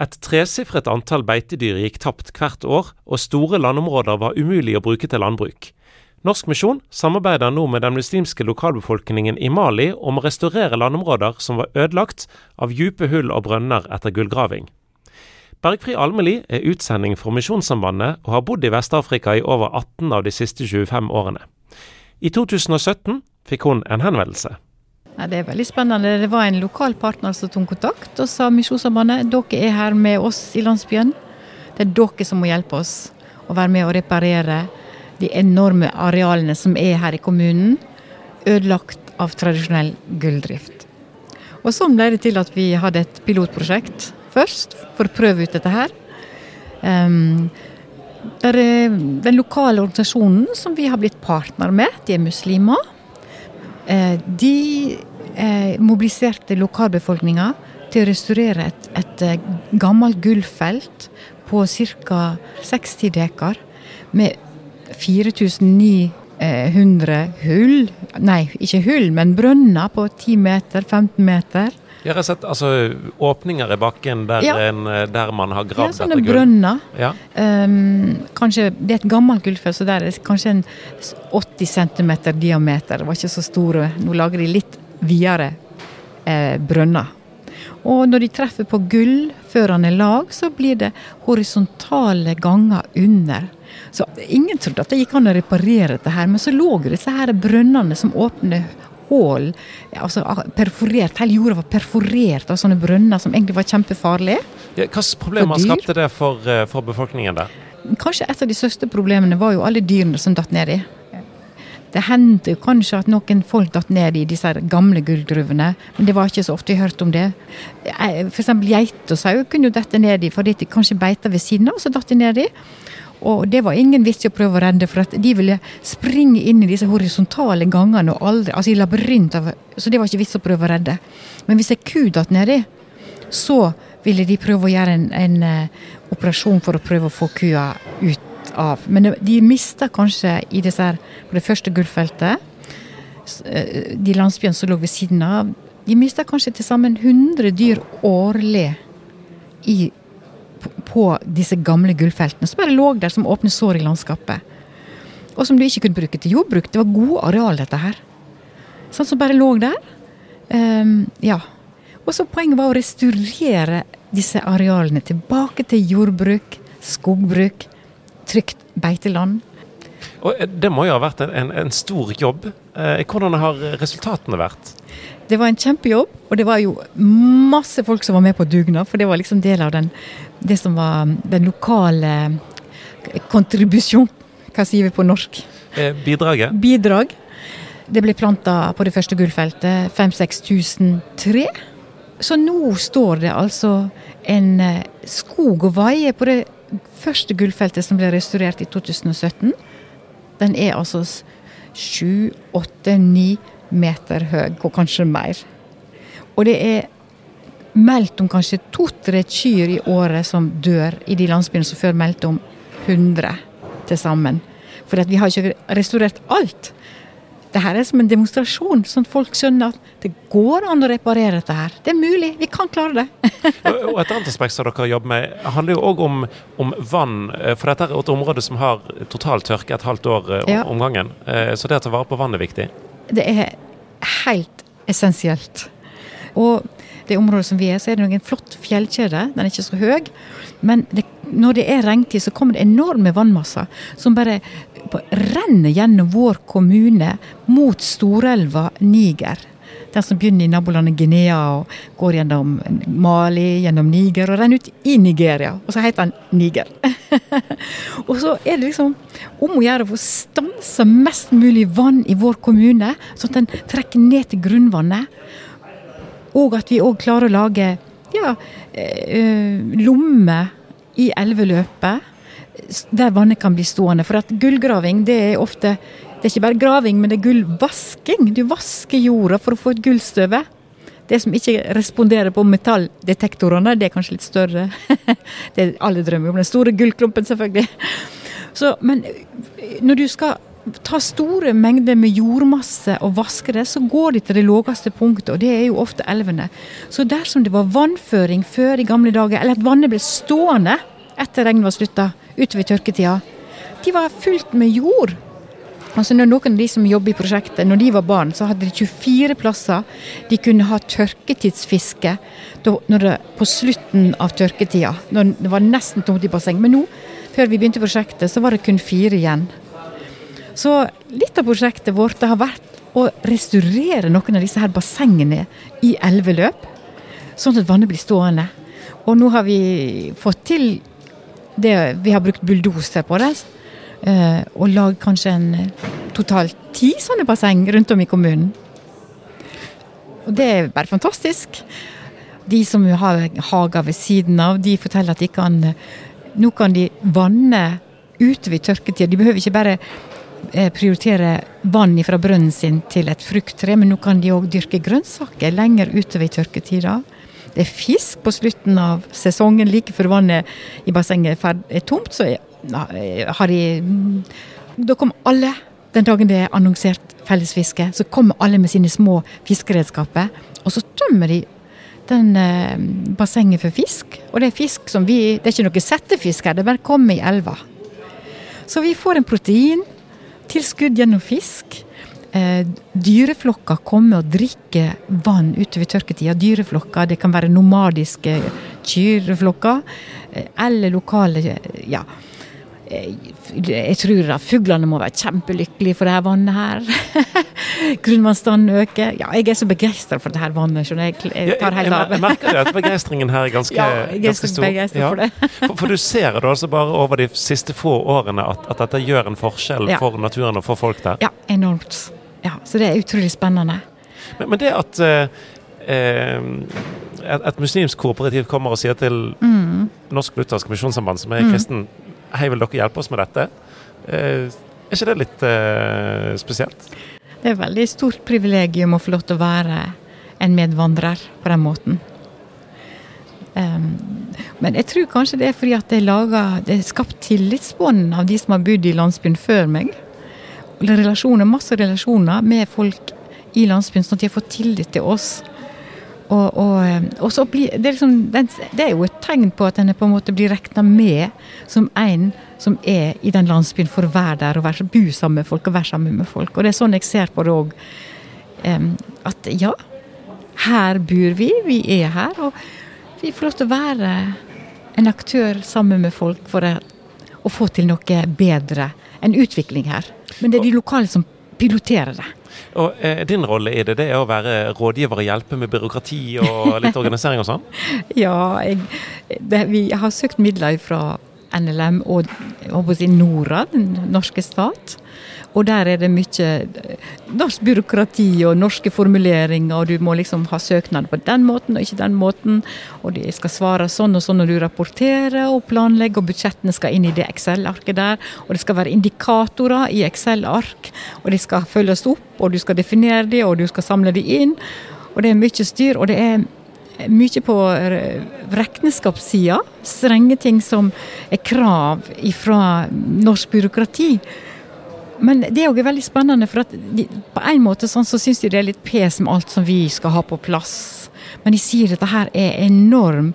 Et tresifret antall beitedyr gikk tapt hvert år, og store landområder var umulig å bruke til landbruk. Norsk Misjon samarbeider nå med den muslimske lokalbefolkningen i Mali om å restaurere landområder som var ødelagt av dype hull og brønner etter gullgraving. Bergfri Almeli er utsending for Misjonssambandet og har bodd i Vest-Afrika i over 18 av de siste 25 årene. I 2017 fikk hun en henvendelse. Ja, det er veldig spennende. Det var en lokal partner som tok kontakt og sa Misjonssambandet, dere er her med oss i landsbyen. Det er dere som må hjelpe oss å være med å reparere de enorme arealene som er her i kommunen, ødelagt av tradisjonell gulldrift. Og Sånn ble det til at vi hadde et pilotprosjekt først, for å prøve ut dette her. Um, der den lokale organisasjonen som vi har blitt partner med, de er muslimer. Eh, de eh, mobiliserte lokalbefolkninga til å restaurere et, et eh, gammelt gullfelt på ca. 60 dekar med 4900 hull. Nei, ikke hull, men brønner på 10 meter, 15 meter. Jeg har sett altså, åpninger i bakken der, Ja. en, der man har gravd Ja, sånne etter gull. brønner. Ja. Um, kanskje, det er et gammelt gullfelt, så der er kanskje en 80 cm diameter. Det var ikke så store. Nå lager de litt videre eh, brønner. Og når de treffer på gull før han er lag, så blir det horisontale ganger under. Så ingen trodde at det gikk an å reparere dette her, men så lå disse her brønnene som åpner hull, altså perforert, hele jorda var perforert av sånne brønner som egentlig var kjempefarlige. Ja, Hvilke problemer skapte det for, eh, for befolkningen der? Kanskje et av de største problemene var jo alle dyrene som datt ned i. Det hendte kanskje at noen folk datt ned i disse gamle gullgruvene, men det var ikke så ofte vi hørte om det. F.eks. geit og sau kunne jo dette ned i, fordi de kanskje beita ved siden av, og så datt de ned i. Og det var ingen vits i å prøve å redde, for at de ville springe inn i disse horisontale gangene og aldri, altså i labyrint av Så det var ikke vits å prøve å redde. Men hvis ei ku datt nedi, så ville de prøve å gjøre en, en uh, operasjon for å prøve å få kua ut av. Men de mista kanskje i disse her, på det første gullfeltet, eh, de landsbyene som lå ved siden av, de mista kanskje til sammen 100 dyr årlig i, på, disse gamle gullfeltene, som bare lå der som åpne sår i landskapet. Og som du ikke kunne bruke til jordbruk. Det var gode areal, dette her. Sånn som bare lå der. Um, ja. Og så poenget var å restaurere disse arealene tilbake til jordbruk, skogbruk, trygt beiteland. Og eh, Det må jo ha vært en, en, en stor jobb. Eh, hvordan har resultatene vært? Det var en kjempejobb, og det var jo masse folk som var med på dugnad. For det var liksom del av den, det som var den lokale kontribusjon. Hva sier vi på norsk? Eh, bidraget? Bidrag. Det ble planta på det første gullfeltet 5000-6000 tre. Så nå står det altså en eh, skog og vaie på det første gullfeltet som ble restaurert i 2017. Den er altså sju, åtte, ni meter høy, og kanskje mer. Og det er meldt om kanskje to-tre kyr i året som dør i de landsbyene som før meldte om 100 til sammen. For vi har ikke restaurert alt. Det her er som en demonstrasjon, sånn at folk skjønner at det går an å reparere dette her. Det er mulig, vi kan klare det. Og et annet aspekt som dere jobber med, handler jo òg om, om vann. eh, For dette er et område som har totalt tørke et halvt år eh, Ja. om gangen. Eh, Så det å ta vare på vann er viktig. Det er helt essensielt. Og det området som vi er, så er det noen flott fjellkjede. Den er ikke så høy. Men det, når det er regntid, så kommer det enorme vannmasser som bare renner gjennom vår kommune mot storelva Niger. Den som begynner i nabolandet Guinea og går gjennom Mali, gjennom Niger og renner ut i Nigeria. Og så heter den Niger. og så er det liksom om å gjøre å stanse mest mulig vann i vår kommune, sånn at den trekker ned til grunnvannet. Og at vi òg klarer å lage ja, eh, lommer i elveløpet der vannet kan bli stående. For at gullgraving det er ofte det er ikke bare graving, men det er gullvasking. Du vasker jorda for å få et gullstøve. Det som ikke responderer på metalldetektorene, det er kanskje litt større. det er Alle drømmer om den store gullklumpen, selvfølgelig. Så, men når du skal ta store mengder med jordmasse og vaske det, så går de til det laveste punktet, og det er jo ofte elvene. Så dersom det var vannføring før i gamle dager, eller at vannet ble stående etter regnet var slutta, utover tørketida, de var fullt med jord. Altså når Noen av de som jobber i prosjektet, når de var barn, så hadde de 24 plasser de kunne ha tørketidsfiske det, på slutten av tørketida. Når det var nesten tomt i basseng. Men nå, før vi begynte prosjektet, så var det kun fire igjen. Så litt av prosjektet vårt har vært å restaurere noen av disse her bassengene i elveløp, sånn at vannet blir stående. Og nå har vi fått til det Vi har brukt bulldoser på det. Eh, og lagd kanskje en totalt ti sånne basseng rundt om i kommunen. Og det er bare fantastisk. De som har hager ved siden av, de forteller at de kan Nå kan de vanne utover tørketida. De behøver ikke bare Eh, prioritere vann fra brønnen sin til et frukttre, men nå kan de òg dyrke grønnsaker lenger utover i tørketida. Det er fisk på slutten av sesongen, like før vannet i bassenget er tomt. Så har de mm, Da kommer alle, den dagen det er annonsert fellesfiske, så kommer alle med sine små fiskeredskaper, og så tømmer de den eh, bassenget for fisk. Og det er fisk som vi Det er ikke noe settefisk her, det bare kommer i elva. Så vi får en protein tilskudd gjennom fisk. Eh, dyreflokker kommer og drikker vann utover tørketida. Dyreflokker, det kan være nomadiske kyreflokker eh, eller lokale ja, jeg tror at fuglene må være kjempelykkelige for det her vannet her. Grunnvannstanden øker. Ja, jeg er så begeistra for det her vannet. Jeg, jeg tar helt av. Jeg, merker merker at begeistringen her er ganske, ja, jeg er ganske stor. Ja. For, det. for, for, du ser det altså bare over de siste få årene at, at dette gjør en forskjell ja. for naturen og for folk der? Ja, enormt. Ja, så det er utrolig spennende. Men, men det at eh, et, et, muslimsk kooperativ kommer og sier til mm. Norsk Luthersk Misjonssamband, som er mm. kristen Hei, vil dere hjelpe oss med dette? Eh, er ikke det litt eh, spesielt? Det er et veldig stort privilegium å få lov til å være en medvandrer på den måten. Um, men jeg tror kanskje det er fordi at det er, laget, det er skapt tillitsbånd av de som har bodd i landsbyen før meg. Relasjoner, masse relasjoner med folk i landsbyen, sånn at de har fått tillit til oss. Og, og, eh, og så blir, det, er liksom, det, er jo et tegn på at en på en måte blir regna med som en som er i den landsbyen for å være der og være, bo sammen med folk og være sammen med folk. Og det er sånn jeg ser på det òg. At ja, her bor vi, vi er her. Og vi får lov til å være en aktør sammen med folk for å, få til noe bedre. En utvikling her. Men det er de lokale som piloterer det. Og eh, Din rolle i det, det er å være rådgiver og hjelpe med byråkrati og litt organisering og sånn? ja, jeg, det, vi har søkt midler fra NLM og og Norad, den norske stat. Og der er det mye norsk byråkrati og norske formuleringer, og du må liksom ha søknad på den måten og ikke den måten. Og de skal svare sånn og sånn når du rapporterer og planlegger, og budsjettene skal inn i det Excel-arket der. Og det skal være indikatorer i Excel-ark, og de skal følges opp, og du skal definere de, og du skal samle de inn. Og det er mye styr, og det er mye på regnskapssida. Strenge ting som er krav fra norsk byråkrati. Men det er jo veldig spennende, for de, på en måte sånn, så syns de det er litt pes med alt som vi skal ha på plass. Men de sier at dette her er enorm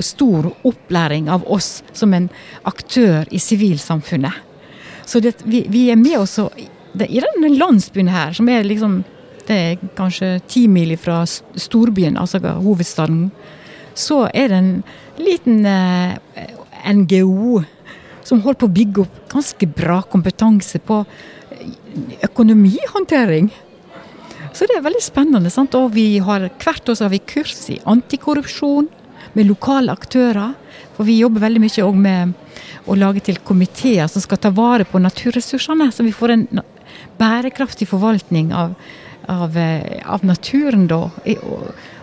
stor opplæring av oss som en aktør i sivilsamfunnet. Så det, vi, vi, er med også det, I denne landsbyen her, som er liksom det er kanskje ti mil fra storbyen, altså hovedstaden, så er det en liten eh, NGO som holder på å bygge opp ganske bra kompetanse på økonomihåndtering. Så det er veldig spennende. Sant? Og vi har, hvert år har vi kurs i antikorrupsjon med lokale aktører. For vi jobber veldig mye òg med å lage til komiteer som skal ta vare på naturressursene. Så vi får en bærekraftig forvaltning av, av, eh, av naturen da.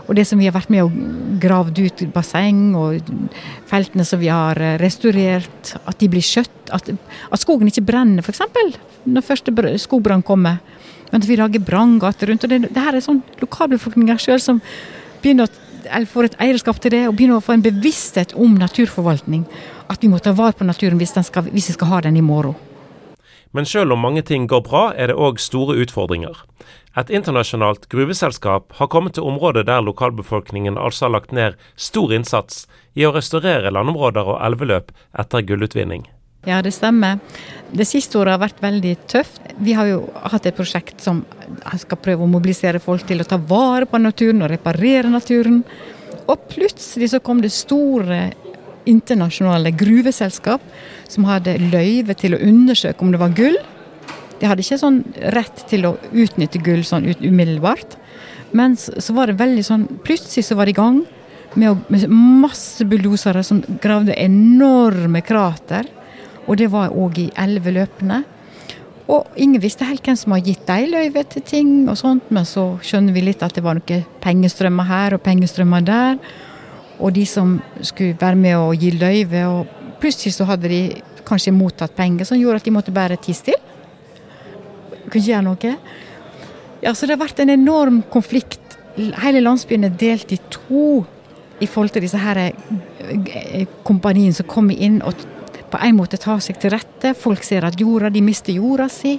Og det som vi har vært med og gravd ut basseng, og feltene som vi har eh, restaurert, at de blir skjøtt. At, at skogen ikke brenner, f.eks. Når første skogbrann kommer. Men at vi lager branngater rundt. og Det, det her er sånn lokalbefolkninga sjøl som begynner å, eller får et eierskap til det, og begynner å få en bevissthet om naturforvaltning. At vi må ta vare på naturen hvis, skal, hvis vi skal ha den i morgen. Men selv om mange ting går bra, er det òg store utfordringer. Et internasjonalt gruveselskap har kommet til området der lokalbefolkningen altså har lagt ned stor innsats i å restaurere landområder og elveløp etter gullutvinning. Ja, det stemmer. Det siste året har vært veldig tøft. Vi har jo hatt et prosjekt som skal prøve å mobilisere folk til å ta vare på naturen og reparere naturen. Og plutselig så kom det store internasjonale gruveselskap som hadde løyve til å undersøke om det var gull. De hadde ikke sånn rett til å utnytte gull sånn umiddelbart. Men så var det veldig sånn Plutselig så var de i gang med, med masse bulldosere som gravde enorme krater. Og det var òg i elveløpene. Og ingen visste helt hvem som har gitt dem løyve til ting og sånt, men så skjønner vi litt at det var noen pengestrømmer her og pengestrømmer der. Og de som skulle være med å gi løyve, og plutselig så hadde de kanskje mottatt penger som gjorde at de måtte bære tie til. Kunne ikke gjøre noe. Ja, så det har vært en enorm konflikt. Hele landsbyen er delt i to i forhold til disse her eh, kompaniene som kommer inn og på en måte tar seg til rette. Folk ser at jorda, de mister jorda si.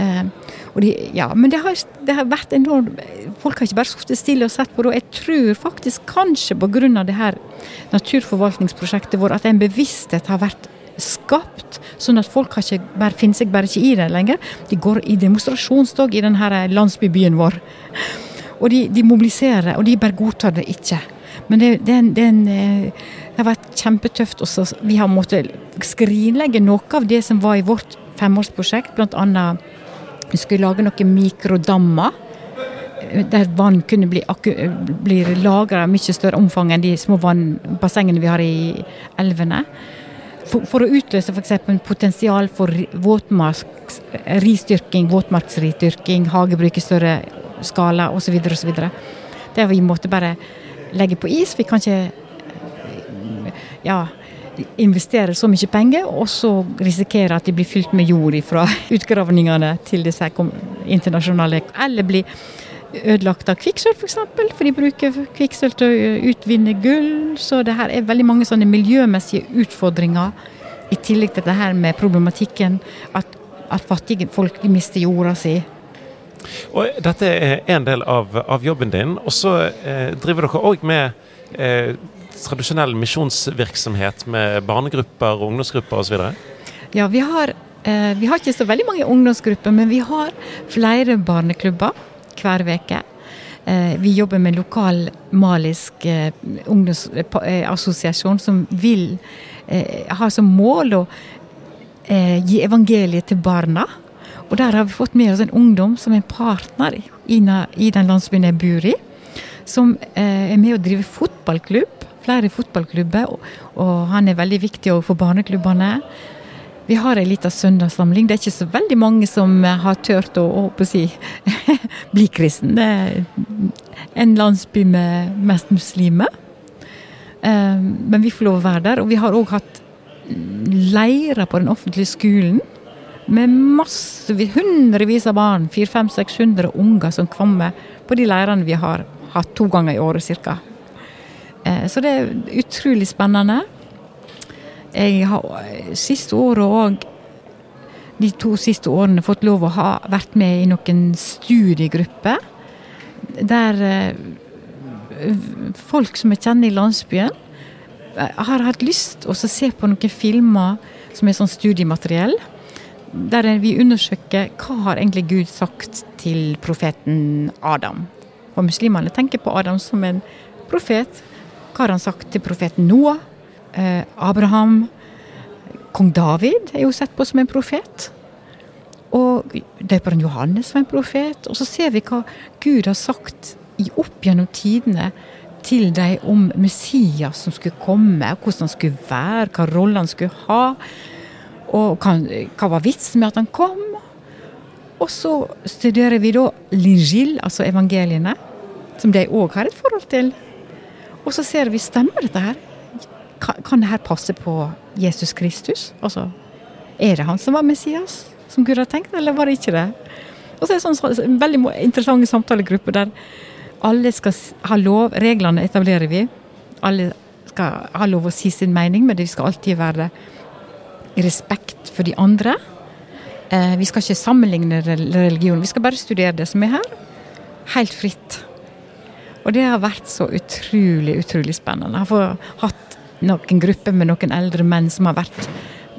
Eh, de, ja, men det har, det har, vært enormt Folk har ikke bare sittet stille og sett på det. Jeg tror faktisk kanskje pga. det her naturforvaltningsprosjektet vårt at en bevissthet har vært skapt, sånn at folk har ikke, bare, finner seg bare ikke i det lenger. De går i demonstrasjonstog i denne landsbybyen vår. Og de, de mobiliserer, og de bare godtar det ikke. Men det, det, det, eh, det har vært kjempetøft også. Vi har måttet skrinlegge noe av det som var i vårt femårsprosjekt. Bl.a. vi skulle lage noen mikrodammer. Eh, der vann kunne bli, bli lagra i mye større omfang enn de små vannbassengene vi har i elvene. For, for å utløse f.eks. potensial for våtmarks, ristyrking, våtmarksridyrking, hagebruk i større skala osv. osv. Det har vi måtte bare legge på is. Vi kan ikke ja, investere så mye penger, og så risikere at de blir fylt med jord fra utgravningene til disse internasjonale Eller bli ødelagt av kvikksølv, f.eks. For, for de bruker kvikksølv til å utvinne gull. Så det her er veldig mange sånne miljømessige utfordringer. I tillegg til det her med problematikken at, at fattige folk mister jorda si. Og Dette er en del av, av jobben din. Og så eh, driver dere òg med eh, tradisjonell misjonsvirksomhet med barnegrupper, ungdomsgrupper osv.? Ja, vi har, eh, vi har ikke så veldig mange ungdomsgrupper, men vi har flere barneklubber hver uke. Eh, vi jobber med lokal malisk eh, ungdomsassosiasjon som vil eh, ha som mål å eh, gi evangeliet til barna. Og der har vi fått med oss en ungdom som er en partner i, i den landsbyen jeg bor i. Som eh, er med å drive fotballklubb. Flere fotballklubber. Og, han er veldig viktig for barneklubbene. Vi har ei lita søndagssamling. Det er ikke så veldig mange som har turt å, å, å si, bli kristen. Det er en landsby med mest muslimer. Eh, men vi får lov å være der. Og vi har òg hatt leirer på den offentlige skolen med masse, hundrevis av barn, 400-600 unger som kommer på de leirene vi har hatt to ganger i året ca. Eh, så det er utrolig spennende. Jeg har siste året òg, de to siste årene, fått lov å ha vært med i noen studiegrupper. Der eh, folk som jeg kjenner i landsbyen, eh, har hatt lyst til å se på noen filmer som er sånn studiemateriell der vi undersøker hva har egentlig Gud sagt til profeten Adam. Og muslimene tenker på Adam som en profet. Hva har han sagt til profeten Noah? Eh, Abraham? Kong David er jo sett på som en profet. Og døperen Johannes var en profet. Og så ser vi hva Gud har sagt opp gjennom tidene til dem om Messias som skulle komme, hvordan han skulle være, hva rolle han skulle ha. Og hva, hva var vitsen med at han kom? Og så studerer vi da Lingil, altså evangeliene, som de òg har et forhold til. Og så ser vi stemmer dette her. Kan det her passe på Jesus Kristus? Altså, er det han som var Messias, som Gud har tenkt, eller var det ikke det? Og så er det sånn, sånn veldig interessante samtalegrupper der alle skal ha lov Reglene etablerer vi. Alle skal ha lov å si sin mening, men det skal alltid være respekt for de andre. Eh, vi skal ikke sammenligne religion, vi skal bare studere det som er her. Helt fritt. Og det har vært så utrolig, utrolig spennende. Jeg har hatt noen grupper med noen eldre menn som har vært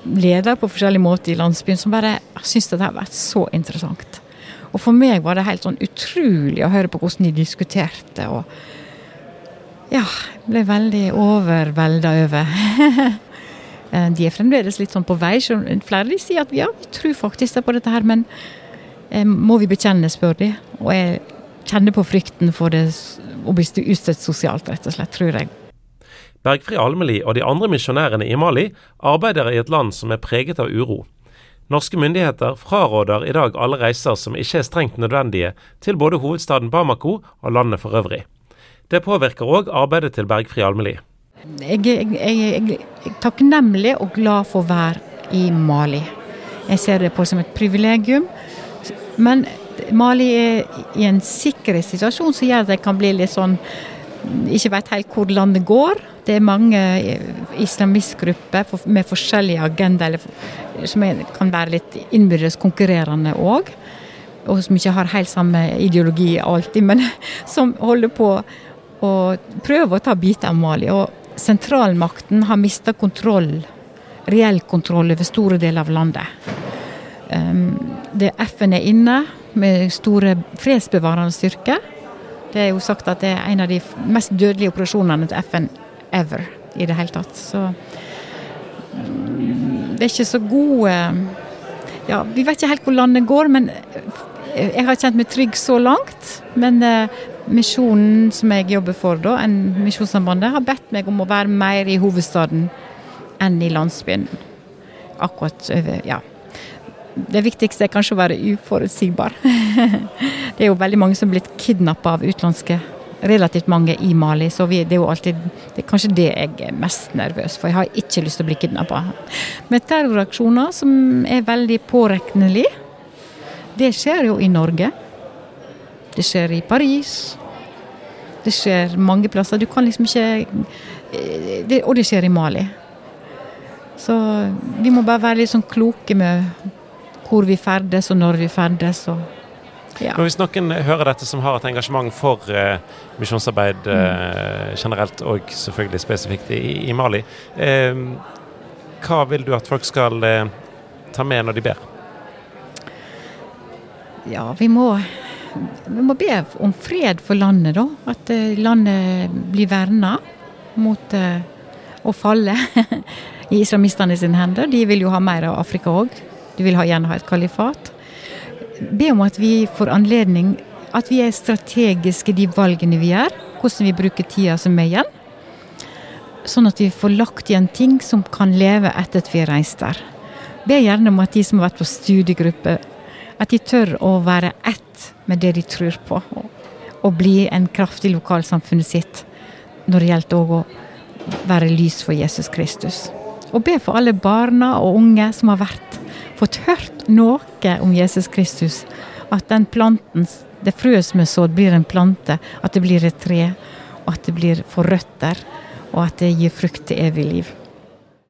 ledere på forskjellige måter i landsbyen, som bare syns det har vært så interessant. Og for meg var det helt sånn utrolig å høre på hvordan de diskuterte. og ja, ble veldig overvelda over. Eh, de er fremdeles litt sånn på vei. så Flere de sier at ja, vi tror faktisk på dette her, men eh, må vi bekjenne, spør de. Og jeg kjenner på frykten for det å bli utstøtt sosialt, rett og slett, tror jeg. Bergfri Almeli og de andre misjonærene i Mali arbeider i et land som er preget av uro. Norske myndigheter fraråder i dag alle reiser som ikke er strengt nødvendige til både hovedstaden Bamako og landet for øvrig. Det påvirker òg arbeidet til Bergfri Almeli. Jeg, jeg, jeg, er takknemlig og glad for å være i Mali. Jeg ser det på som et privilegium. Men Mali er i en sikkerhetssituasjon som gjør at de kan bli litt sånn Ikke vet helt hvor landet går. Det er mange islamistgrupper med forskjellige agendaer som kan være litt innbyrdes konkurrerende òg. Og som ikke har helt samme ideologi alltid, men som holder på å prøve å ta biter av Mali. Og sentralmakten har mista kontroll, reell kontroll over store deler av landet. Um, det FN er inne med store fredsbevarende styrker. Det er jo sagt at det er en av de mest dødelige operasjonene til FN ever i det hele tatt. Så mm, det er ikke så gode Ja, vi vet ikke helt hvor landet går, men jeg har kjent meg trygg så langt. Men eh, misjonen som jeg jobber for, da, Misjonssambandet, har bedt meg om å være mer i hovedstaden enn i landsbyen. Akkurat over Ja. Det viktigste er kanskje å være uforutsigbar. det er jo veldig mange som er blitt kidnappa av utenlandske relativt mange i Mali, så vi, det er jo alltid det er kanskje det jeg er mest nervøs for. Jeg har ikke lyst til å bli kidnappa. Med terroraksjoner som er veldig påregnelige, det skjer jo i Norge. Det skjer i Paris. Det skjer mange plasser. Du kan liksom ikke eh, det, Og det skjer i Mali. Så vi må bare være litt sånn kloke med hvor vi ferdes og når vi ferdes. og ja. Men Hvis noen hører dette som har et engasjement for eh, misjonsarbeid eh, generelt, og selvfølgelig spesifikt i, i Mali, eh, hva vil du at folk skal eh, ta med når de ber? Ja, vi må, vi må be om fred for landet, da. At eh, landet blir verna mot eh, å falle i islamistene sine hender. De vil jo ha mer av Afrika òg. De vil ha, gjerne ha et kalifat. Be om at vi får anledning, at vi er strategiske de valgene vi gjør. Hvordan vi bruker tida som er igjen. Sånn at vi får lagt igjen ting som kan leve etter at vi har reist der. Be gjerne om at de som har vært på studiegruppe, at de tør å være ett med det de tror på. Og, bli en kraft i lokalsamfunnet sitt når det gjelder å være lys for Jesus Kristus. Og be for alle barna og unge som har vært fått hørt noe om Jesus Kristus. At den planten, det frøet som er sådd, blir en plante. At det blir et tre. Og at det blir for røtter. Og at det gir frukt til evig liv.